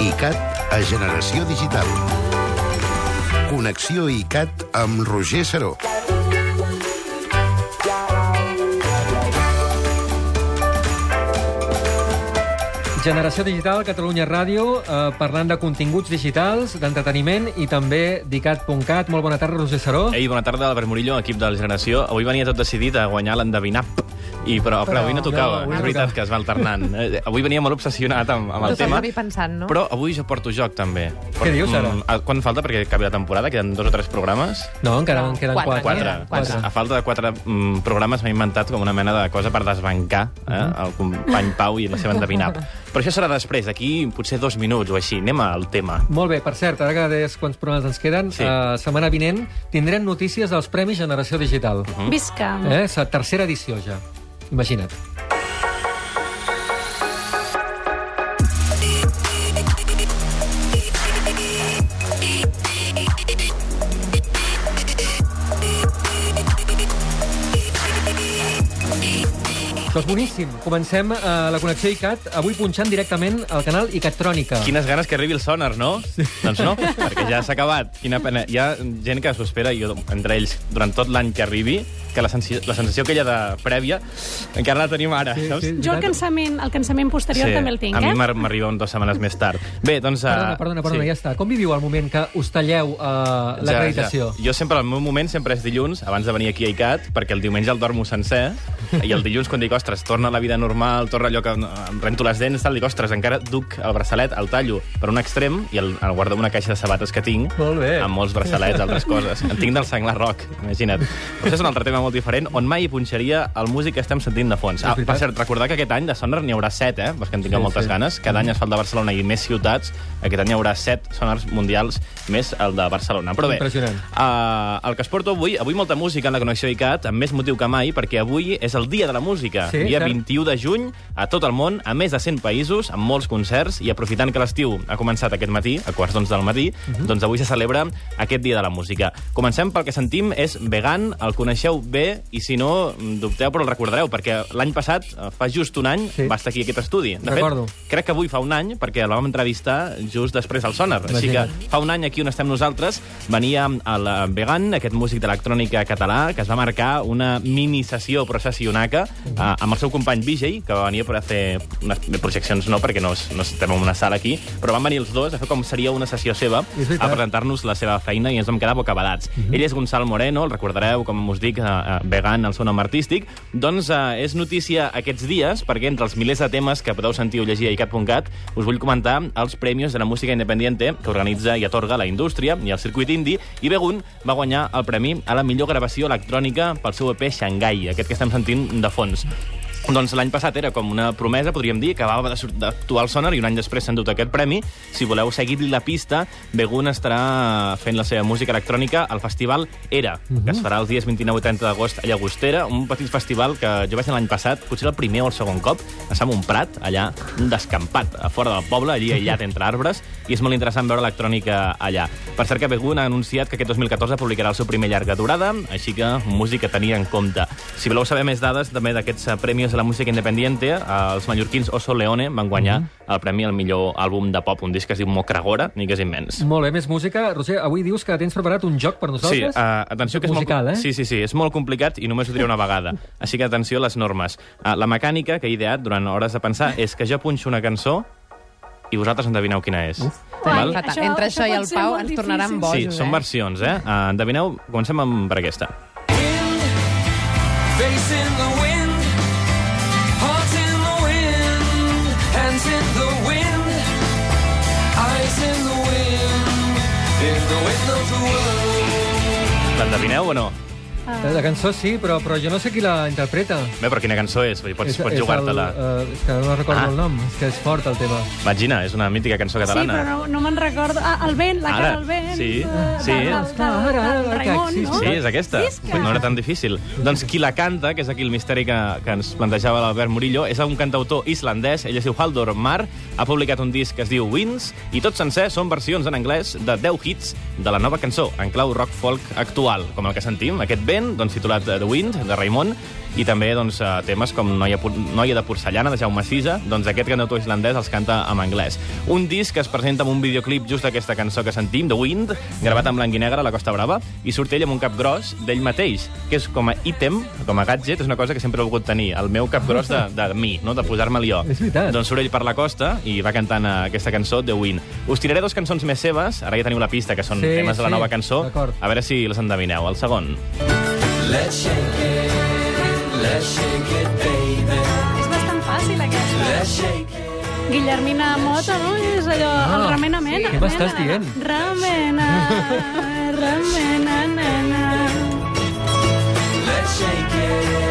ICAT a Generació Digital. Connexió ICAT amb Roger Saró. Generació Digital, Catalunya Ràdio, eh, parlant de continguts digitals, d'entreteniment i també d'ICAT.cat. Molt bona tarda, Roger Saró. Ei, bona tarda, Albert Murillo, equip de la Generació. Avui venia tot decidit a guanyar l'endevinap. I, però, però, Però avui no tocava, no, avui és no veritat que es va alternant. Eh, avui venia molt obsessionat amb, amb el Tot tema. pensant, no? Però avui jo porto joc, també. Què dius, ara? Mm, a- quan falta perquè acabi la temporada? Queden dos o tres programes? No, encara en queden quatre. quatre. Quatre. Quatre. A falta de quatre mm, programes m'he inventat com una mena de cosa per desbancar eh, el company Pau i la seva endevinap. Però això serà després, d'aquí potser dos minuts o així. Anem al tema. Molt bé, per cert, ara que deies quants programes ens queden, Sí. eh, setmana vinent tindrem notícies dels Premis Generació Digital. Mhm. Visca. Eh? És la tercera edició ja. Imagina't. És boníssim. Comencem eh, la connexió ICAT, avui punxant directament al canal ICAT Trònica. Quines ganes que arribi el sonar, no? Sí. Doncs no, perquè ja s'ha acabat. Quina pena. Hi ha gent que s'ho espera, i jo, entre ells, durant tot l'any que arribi, que la, sensació, la sensació aquella de prèvia encara la tenim ara, Sí, saps? sí. Jo el cansament, el cansament posterior també el tinc, a mi eh? m'ar- m'arriba un dues setmanes més tard. Bé, doncs... eh, Perdona, perdona, perdona, sí. ja està. Com viviu el moment que us talleu uh, l'acreditació? Ja, ja. Jo sempre, el meu moment sempre és dilluns, abans de venir aquí a ICAT, perquè el diumenge el dormo sencer, i el dilluns, quan dic, ostres, torna a la vida normal, torna allò que em rento les dents, tal, dic, ostres, encara duc el braçalet, el tallo per un extrem, i el, el guardo en una caixa de sabates que tinc, Molt bé. amb molts braçalets, altres coses. En tinc del senglar rock, imagina't. Però això és un altre tema molt diferent, on mai hi punxaria el músic que estem sentint de fons. Ah, per cert, recordar que aquest any de Sonar n'hi haurà set, eh? Perquè en tingueu Sí, moltes sí. ganes. Cada any es fa el de Barcelona i més ciutats. Aquest any hi haurà set sonars mundials més el de Barcelona. Però bé. Uh, el que es porta avui, avui molta música en la Connexió ICAT, amb més motiu que mai, perquè avui és el dia de la música. Sí, dia cert. 21 de juny, a tot el món, a més de 100 països, amb molts concerts, i aprofitant que l'estiu ha començat aquest matí, a quarts d'onze del matí, Mhm. doncs avui se celebra aquest dia de la música. Comencem pel que sentim, és Vegan, el coneixeu bé, i si no, dubteu, però el recordareu, perquè l'any passat, eh, fa just un any, Sí. va estar aquí aquest estudi. De Recordo. fet, crec que avui fa un any, perquè el vam entrevistar just després al Sonar. Així que fa un any aquí on estem nosaltres venia el Vegan, aquest músic d'electrònica català, que es va marcar una mini sessió però sessionaca eh, amb el seu company Vijay, que va venir per a fer unes projeccions, no, perquè no, no estem en una sala aquí, però van venir els dos a fer com seria una sessió seva, a presentar-nos la seva feina i ens vam quedar bocabadats. Ell és Gonçal Moreno, el recordareu, com us dic, eh, Vegan, el seu nom artístic. Doncs eh, és notícia aquests dies, perquè entre els milers de temes que podeu sentir o llegir a icat.cat, us vull comentar els Premis de la Música Independiente que organitza i atorga la indústria i el circuit indie, i Begun va guanyar el premi a la millor gravació electrònica pel seu EP Shanghai, aquest que estem sentint de fons. Doncs l'any passat era com una promesa, podríem dir, que acabava sur- d'actuar al Sonar i un any després s'ha endut aquest premi. Si voleu seguir-li la pista, Begun estarà fent la seva música electrònica al festival ERA, que es farà els dies 29 i 30 d'agost a Llagostera, un petit festival que jo vaig l'any passat, potser el primer o el segon cop, a un Prat, allà, un descampat, a fora del poble, allí aïllat entre arbres, i és molt interessant veure electrònica allà. Per cert que Begun ha anunciat que aquest 2014 publicarà el seu primer llarga durada, així que música a tenir en compte. Si voleu saber més dades també d'aquests eh, premis la música independiente, eh, els mallorquins Oso Leone van guanyar el premi al millor àlbum de pop, un disc que es diu Mocragora, ni que és immens. Molt bé, més música. Roger, avui dius que tens preparat un joc per Sí, nosaltres? uh, atenció que és Musical, molt... eh? Sí, sí, sí, és molt complicat i només ho diré una vegada. Així que atenció a les normes. Uh, la mecànica que he ideat durant hores de pensar és que jo punxo una cançó i vosaltres endevineu quina és. Uf. Ai, fatal. Entre això i pot el Pau ens tornaran bojos, Sí, són eh? versions, eh? Uh, endevineu, comencem amb per aquesta. Facing the L'endevineu o no? Eh, La cançó sí, però, però jo no sé qui la interpreta. Bé, però quina cançó és? Vull dir, Pots, pots jugar-te-la. El, uh, és que no recordo Ah. el nom, és que és fort el tema. Imagina, és una mítica cançó Sí, catalana. però no, no me'n recordo. Ah, el vent, la Ara, cara al vent. sí, de- sí. de- del- del- ara, ara, del ara, Raimon, sí, no? Sí, és aquesta. No era tan difícil. Doncs qui la canta, que és aquí el misteri que, que ens plantejava l'Albert Murillo, és un cantautor islandès, ell es diu Haldor Mar, ha publicat un disc que es diu Winds, i tot sencer són versions en anglès de 10 hits de la nova cançó, en clau rock folk actual, com el que sentim. Aquest B vent, doncs, titulat eh, The Wind, de Raimon, i també doncs, eh, temes com Noia, Noia de porcellana, de Jaume Sisa, doncs aquest cantautor islandès els canta en anglès. Un disc que es presenta amb un videoclip just d'aquesta cançó que sentim, The Wind, gravat en blanc i negre a la Costa Brava, i surt ell amb un cap gros d'ell mateix, que és com a ítem, com a gadget, és una cosa que sempre he volgut tenir, el meu cap gros de, de mi, no? de posar-me'l jo. És veritat. Doncs surt ell per la costa i va cantant eh, aquesta cançó, The Wind. Us tiraré dos cançons més seves, ara ja teniu la pista, que són Sí, temes de la sí, nova cançó, a veure si les endevineu. El segon. Let's shake it, let's shake it, baby. És bastant fàcil, aquesta. Let's shake it. Guillermina Mota, no? És allò, el Ah, remena mena. què m'estàs dient? Remena, remena, nena. Let's shake it,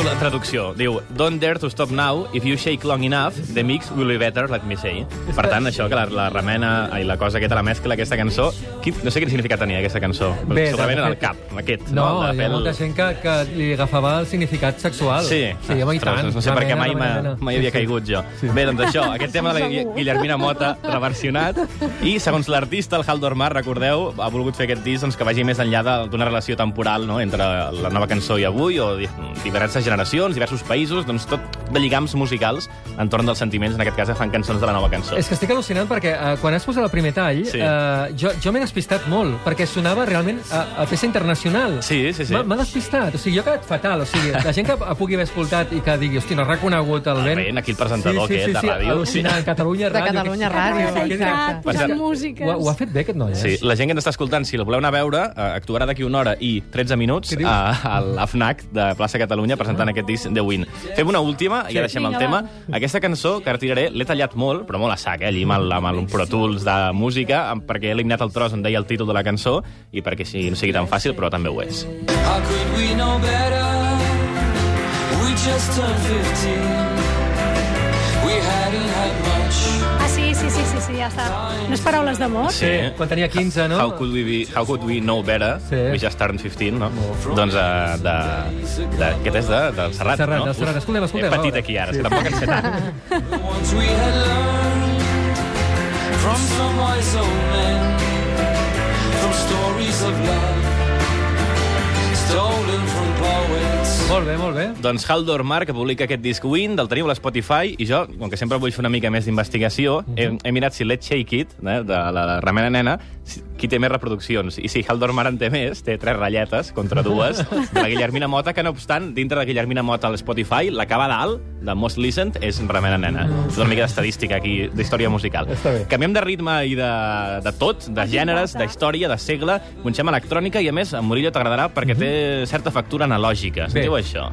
Diu la traducció, diu Don't dare to stop now, if you shake long enough, the mix will be better, let me say. Per tant, això, que la, la remena i la cosa aquesta, la mescla, aquesta cançó, qui, no sé quin significat tenia aquesta cançó, Bé, segurament de en el cap, aquest. No, De hi ha molta gent que, que li agafava el significat sexual. Sí, sí home, i ostres, tant. no sé per què mai, remena. mai havia Sí, sí. caigut jo. Bé, doncs això, aquest tema de la Gui- Guillermina Mota reversionat, i segons l'artista, el Haldor Mar, recordeu, ha volgut fer aquest disc doncs, que vagi més enllà d'una relació temporal no? entre la nova cançó i avui, o di- diverses generacions, diversos països, doncs tot de lligams musicals entorn dels sentiments, en aquest cas fan cançons de la nova cançó. És que estic al·lucinant perquè uh, quan has posat el primer tall, Sí. uh, jo, jo m'he despistat molt, perquè sonava realment a, a peça internacional. Sí, sí, sí. M'ha- despistat, o sigui, jo he quedat fatal. O sigui, la gent que pugui haver escoltat i que digui, hosti, no ha reconegut el El vent... vent, aquí el presentador sí, sí, aquest sí, de sí, ràdio. Al·lucinant, Catalunya De Ràdio. Catalunya que- Ràdio. que- que- Exacte, posant músiques. Ho, ho ha fet bé, aquest noi, eh? Sí, la gent que ens està escoltant, si el voleu anar a veure, eh, actuarà d'aquí una hora i 13 minuts a, a l'AFNAC de Plaça Catalunya presentant aquest disc de Win. Fem una última i ja deixem Vinga, el tema. va. Aquesta cançó, que ara tiraré, l'he tallat molt, però molt a sac, eh, allí amb el, amb el Pro Tools de música, amb- perquè he eliminat el tros on deia el títol de la cançó i perquè sí, no sigui tan fàcil, però també ho és. How could we know better? We just turned 15. Sí, sí, sí, sí, ja està. No és paraules d'amor? Sí. Quan tenia 15, no? How could we, be, how could we know better? Sí. We just turned 15, no? Doncs uh, de, de... Aquest és de, del Serrat, Serrat, no? del Serrat. Escoltem, escoltem, He patit aquí ara, és Sí. que tampoc en sé tant. From some wise old men, from stories of love. Molt bé, molt bé. Doncs Haldor Mar, que publica aquest disc Win, del teniu a l'Spotify, i jo, com que sempre vull fer una mica més d'investigació, he, he mirat si Let's Shake It, eh, de la, la Remena Nena, si- qui té més reproduccions. I si Haldor Mar en té més, té tres ratlletes contra dues, de la Guillermina Mota, que no obstant, dintre de Guillermina Mota a l'Spotify, la que va dalt, de Most Listened, és Remena Nena. És una mica d'estadística aquí, d'història musical. Està bé. Canviem de ritme i de, de tot, de gèneres, d'història, de segle, punxem electrònica i, a més, a Murillo t'agradarà perquè té certa factura analògica. Bé. Sentiu això?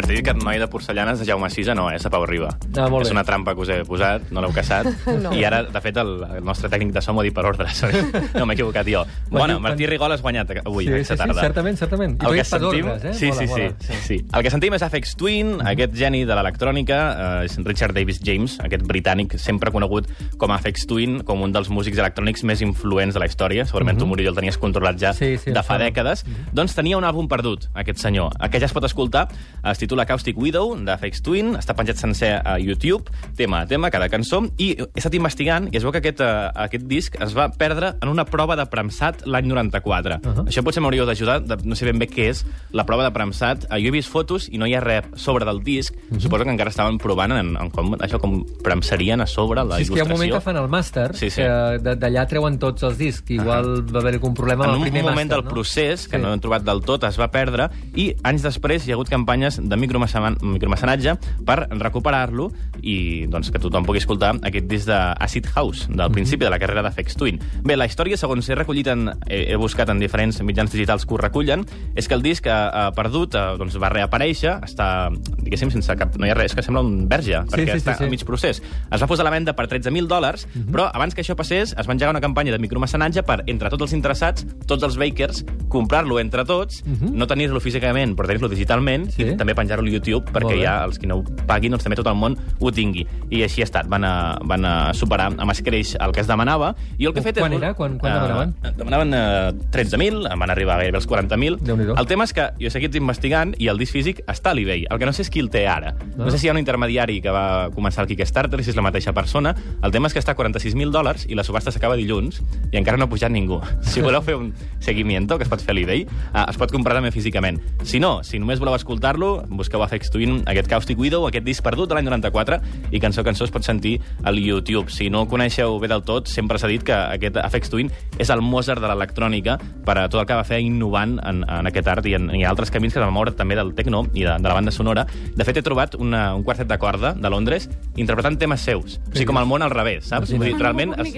Cert, he dit que Noi de Porcellanes de Jaume Sisa no és a Pau Riba. Ah, molt és bé. una trampa que us he posat, no l'heu caçat. No. I ara, de fet, el, el nostre tècnic de so m'ho ha dit per ordre. sorry. No, m'he equivocat jo. Bueno, quan- Martí Rigol has guanyat avui, Sí, aquesta sí, sí, tarda. certament, certament. I El que sentim... ordres, eh? Sí, Mola, sí, sí, mola. sí, sí. El que sentim és Afex Twin, aquest geni de l'electrònica, eh, és Richard Davis James, aquest britànic sempre conegut com Afex Twin, com un dels músics electrònics més influents de la història. Segurament tu, Murillo, el tenies controlat ja. Sí, sí, de fa sona. dècades. Doncs tenia un àlbum perdut, aquest senyor, que ja es pot escoltar. Es titula Caustic Widow, d'Afex Twin, està penjat sencer a YouTube, tema a tema, cada cançó, i he estat investigant i es veu que aquest, uh, aquest disc es va perdre en una prova de premsat l'any 94. Uh -huh. Això potser m'hauríeu d'ajudar, de- no sé ben bé què és la prova de premsat. Uh, jo he vist fotos i no hi ha res sobre del disc. Uh -huh. Suposo que encara estaven provant en, en com, això com premsarien a sobre la Sí, és que hi ha un il·lustració. moment que fan el màster, Sí, sí. que de- d'allà treuen tots els discs. Igual va haver algun problema en un el primer moment màster, del procés, que Sí. no hem trobat del tot, es va perdre, i anys després hi ha hagut campanyes de micromecenatge per recuperar-lo i doncs, que tothom pugui escoltar aquest disc d'Acid House, Mhm. del principi de la carrera d'Afex Twin. Bé, la història, segons he recollit en, he, he buscat en diferents mitjans digitals que ho recullen, és que el disc ha, ha perdut, eh, doncs va reaparèixer, està, diguéssim, sense cap... No hi ha res, que sembla un verge, perquè sí, està sí. a mig procés. Es va posar a la venda per 13.000 dòlars, Mhm. però abans que això passés es va engegar una campanya de micromecenatge per, entre tots els interessats, tots els bakers, comprar-lo entre tots, no tenir-lo físicament, però tenir-lo digitalment, Mhm. Sí. i també penjar-lo a YouTube, perquè ja els que no ho paguin, doncs també tot el món ho tingui. I així ha estat. Van, a, van a superar amb escreix el que es demanava. I el que he fet Quan és... era? Quan- quan demanaven? Eh, demanaven eh, 13.000, van arribar gairebé als 40.000. Déu-n'hi-do. El tema és que jo he seguit investigant i el disc físic està a l'eBay. El que no sé és qui el té ara. No, Ah. sé si hi ha un intermediari que va començar el Kickstarter, si és la mateixa persona. El tema és que està a 46.000 dòlars i la subhasta s'acaba dilluns i encara no ha pujat ningú. Si voleu fer un seguimiento, que es pot fer a l'eBay, eh, es pot comprar també físicament. Si no, si només voleu escoltar-lo, busqueu a Fex Twin, aquest Caustic Widow, aquest disc perdut de l'any 94, i Cançó Cançó es pot sentir al YouTube. Si no el coneixeu bé del tot, sempre s'ha dit que aquest Afex Twin és el Mozart de l'electrònica per a tot el que va fer innovant en, en aquest art i en, i altres camins que es van moure també del techno i de, de la banda sonora. De fet, he trobat una, un quartet de corda de Londres interpretant temes seus. O sigui, com el món al revés, saps? Vull dir, realment es,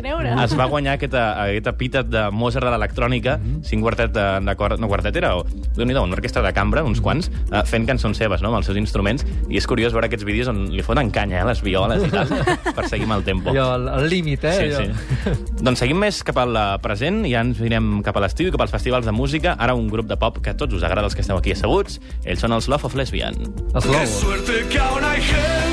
es va guanyar aquesta, aquest epítet de Mozart de l'electrònica, cinc quartet de, de corda, no quartet era, o déu nhi una orquestra de cambra, uns quants, eh, fent cançons seves, no?, amb els seus instruments, i és curiós veure aquests vídeos on li foten canya, eh, les violes i tal, per seguir amb el tempo. Allò, el, el límit, eh? Sí, allò. sí. doncs seguim més cap al present, ja ens anirem cap a l'estiu i cap als festivals de música. Ara un grup de pop que a tots us agrada els que esteu aquí asseguts. Ells són els Love of Lesbian. Els Qué Lobos. suerte que aún hay gente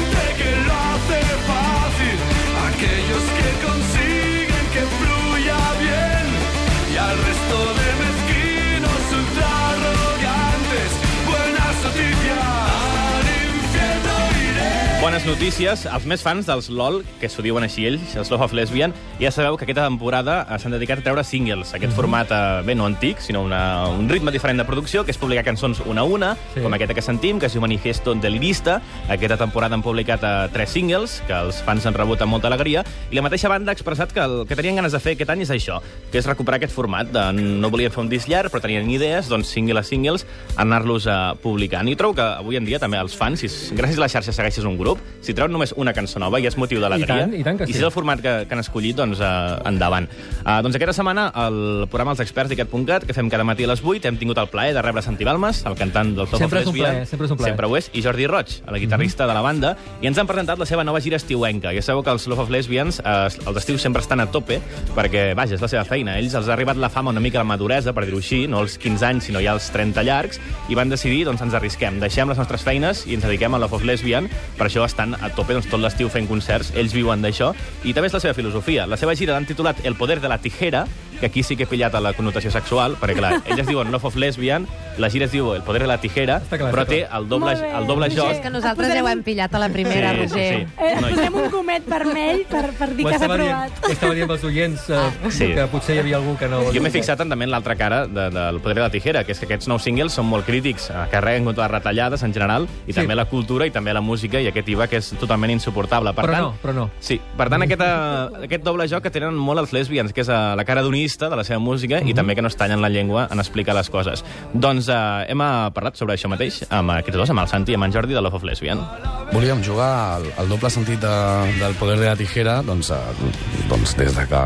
Bones notícies. Els més fans dels LOL, que s'ho diuen així ells, els Love of Lesbian, ja sabeu que aquesta temporada eh, s'han dedicat a treure singles. Aquest format, eh, bé, no antic, sinó una, un ritme diferent de producció, que és publicar cançons una a una, Sí. com aquesta que sentim, que es diu Manifesto Delirista. Aquesta temporada han publicat eh, tres singles, que els fans han rebut amb molta alegria, i la mateixa banda ha expressat que el que tenien ganes de fer aquest any és això, que és recuperar aquest format. De, no volien fer un disc llarg, però tenien idees, doncs single a singles, anar-los uh, publicant. I trobo que avui en dia també els fans, si, gràcies a la xarxa segueixes un grup, si treuen només una cançó nova ja és motiu d'alegria. I tant, i tant que I sí. si és el format que, que han escollit, doncs uh, endavant. Uh, doncs aquesta setmana, el programa Els Experts d'Icat.cat, que fem cada matí a les 8, hem tingut el plaer de rebre Santi Balmes, el cantant del Top Sempre of Lesbian. plaer, sempre és un plaer. Sempre ho és. I Jordi Roig, el guitarrista de la banda, i ens han presentat la seva nova gira estiuenca. Ja sabeu que els Love of Lesbians, eh, els estius sempre estan a tope, perquè, vaja, és la seva feina. Ells els ha arribat la fama una mica la maduresa, per dir-ho així, no als 15 anys, sinó ja als 30 llargs, i van decidir, doncs ens arrisquem, deixem les nostres feines i ens dediquem a Love of Lesbian, per això estan a tope doncs, tot l'estiu fent concerts, ells viuen d'això, i també és la seva filosofia. La seva gira l'han titulat El poder de la tijera, que aquí sí que he pillat a la connotació sexual, perquè clar, ells es diuen Love of Lesbian, la gira es diu El poder de la tijera, però té el doble, el doble Roger, joc. És que nosaltres ja ho hem pillat a la primera, Sí, sí, Roger. sí. Eh, No, posem un comet vermell per, per dir Ho que s'ha provat. ho estava dient als oients, eh, Sí. que potser hi havia algú que no... Jo m'he fixat en, també en l'altra cara de, del poder de la tijera, que és que aquests nous singles són molt crítics, eh, carreguen contra les retallades en general, i Sí. també la cultura i també la música, i aquest IVA que és totalment insuportable. Per Però tant, no, però no. Sí, per tant, aquest, eh, aquest doble joc que tenen molt els lesbians, que és eh, la cara donista de la seva música Mhm. i també que no es tallen la llengua en explicar les coses. Doncs eh, hem eh, parlat sobre això mateix amb aquests dos, amb el Santi i amb en Jordi de Love of Lesbian. Volíem jugar al, al doble sentit de, del poder de la tijera, doncs, eh, doncs des de que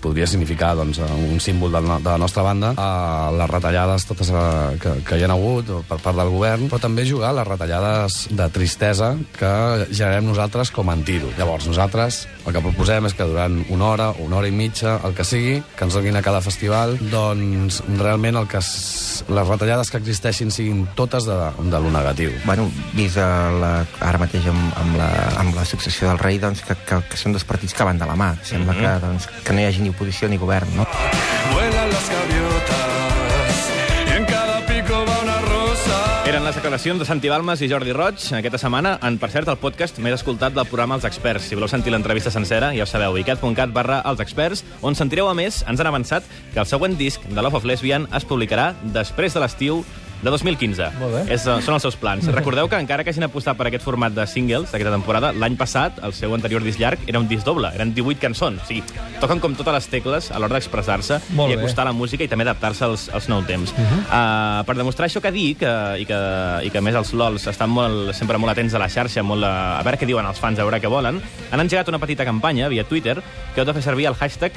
podria significar doncs, eh, un símbol no- de la nostra banda, a les retallades totes eh, que, que hi ha hagut per part del govern, però també jugar a les retallades de tristesa que generem nosaltres com a antídot. Llavors, nosaltres el que proposem és que durant una hora o una hora i mitja, el que sigui, que ens donin a cada festival, doncs realment el que es, les retallades que existeixin siguin totes de, de lo negatiu. bueno, vist a la, ara mateix amb, amb, la, amb la successió del rei, doncs, que, que, que són dos partits que van de la mà. Sembla Mhm. que, doncs, que no hi hagi ni oposició ni govern, no? Les declaracions de Santi Balmes i Jordi Roig aquesta setmana en, per cert, el podcast més escoltat del programa Els Experts. Si voleu sentir l'entrevista sencera, ja ho sabeu, icat.cat barra Els Experts, on sentireu, a més, ens han avançat que el següent disc de Love of Lesbian es publicarà després de l'estiu de 2015. Molt bé. És, eh, són els seus plans. Recordeu que encara que hagin apostat per aquest format de singles d'aquesta temporada, l'any passat, el seu anterior disc llarg, era un disc doble, eren 18 cançons. O sigui, toquen com totes les tecles a l'hora d'expressar-se i bé. acostar la música i també adaptar-se als, als nous temps. Uh -huh. uh, per demostrar això que dic, uh, i, que, i que a més els LOLs estan molt, sempre molt atents a la xarxa, molt a, a veure què diuen els fans, a veure què volen, han engegat una petita campanya via Twitter que heu de fer servir el hashtag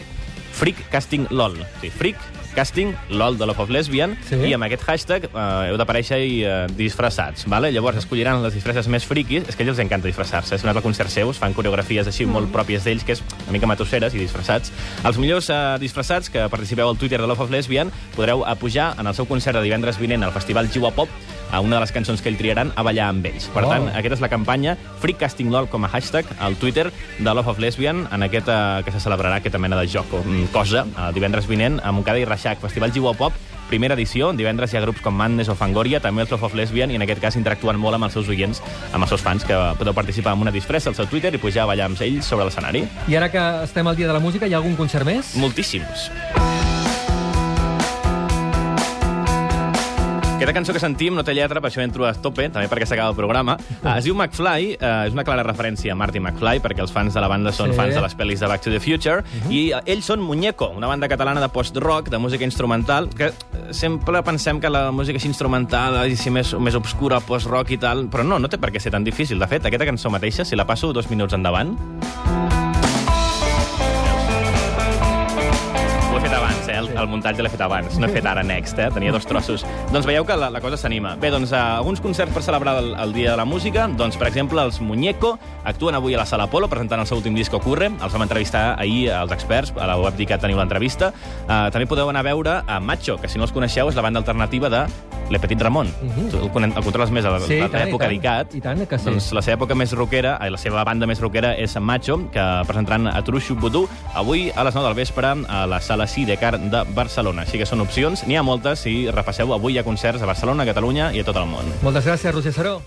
FreakCastingLOL. O sigui, Freak Casting LOL de Love of Lesbian Sí. i amb aquest hashtag eh, heu d'aparèixer-hi eh, disfressats, vale? llavors escolliran les disfresses més friquis, és que a ells els encanta disfressar-se, és un altre concert seus, fan coreografies així Mm. molt pròpies d'ells, que és una mica matusseres i disfressats. Els millors eh, disfressats que participeu al Twitter de Love of Lesbian podreu pujar en el seu concert de divendres vinent al Festival Jiwa Pop a una de les cançons que ell triaran a ballar amb ells. Per Oh. tant, aquesta és la campanya Free Casting LOL com a hashtag al Twitter de Love of Lesbian en aquesta, que se celebrarà aquesta mena de joc o mm, cosa eh, divendres vinent a Montcada i Reixac, Festival Giua Pop, primera edició. Divendres hi ha grups com Madness o Fangoria, també els Love of Lesbian, i en aquest cas interactuen molt amb els seus oients, amb els seus fans, que podeu participar amb una disfressa al seu Twitter i pujar a ballar amb ells sobre l'escenari. I ara que estem al dia de la música, hi ha algun concert més? Moltíssims. Aquesta cançó que sentim no té lletra, per això entro a tope, també perquè s'acaba el programa. Uh, es diu McFly, uh, és una clara referència a Marty McFly, perquè els fans de la banda són Sí. fans de les pel·lis de Back to the Future, i uh, ells són Muñeco, una banda catalana de post-rock, de música instrumental, que eh, sempre pensem que la música així instrumental és així més, més obscura, post-rock i tal, però no, no té per què ser tan difícil. De fet, aquesta cançó mateixa, si la passo dos minuts endavant... El, muntatge l'he fet abans. No he fet ara next, eh? Tenia dos trossos. doncs veieu que la, la cosa s'anima. Bé, doncs, uh, alguns concerts per celebrar el, el Dia de la Música. Doncs, per exemple, els Muñeco actuen avui a la Sala Polo presentant el seu últim disc Ocurre. Els vam entrevistar ahir als experts, a la web d'ICAT teniu l'entrevista. Uh, també podeu anar a veure a Macho, que si no els coneixeu és la banda alternativa de Le Petit Ramon. Uh -huh. Tu el, conen- el controles més a Mhm. Sí, l'època d'ICAT. I tant que sí. Doncs la seva època més rockera, eh, la seva banda més rockera és Macho, que presentaran a Truxo Voodoo avui a les 9 del vespre a la sala Sidecar de Barcelona. Així que són opcions, n'hi ha moltes, si repasseu, avui hi ha concerts a Barcelona, a Catalunya i a tot el món. Moltes gràcies, Roger Saró.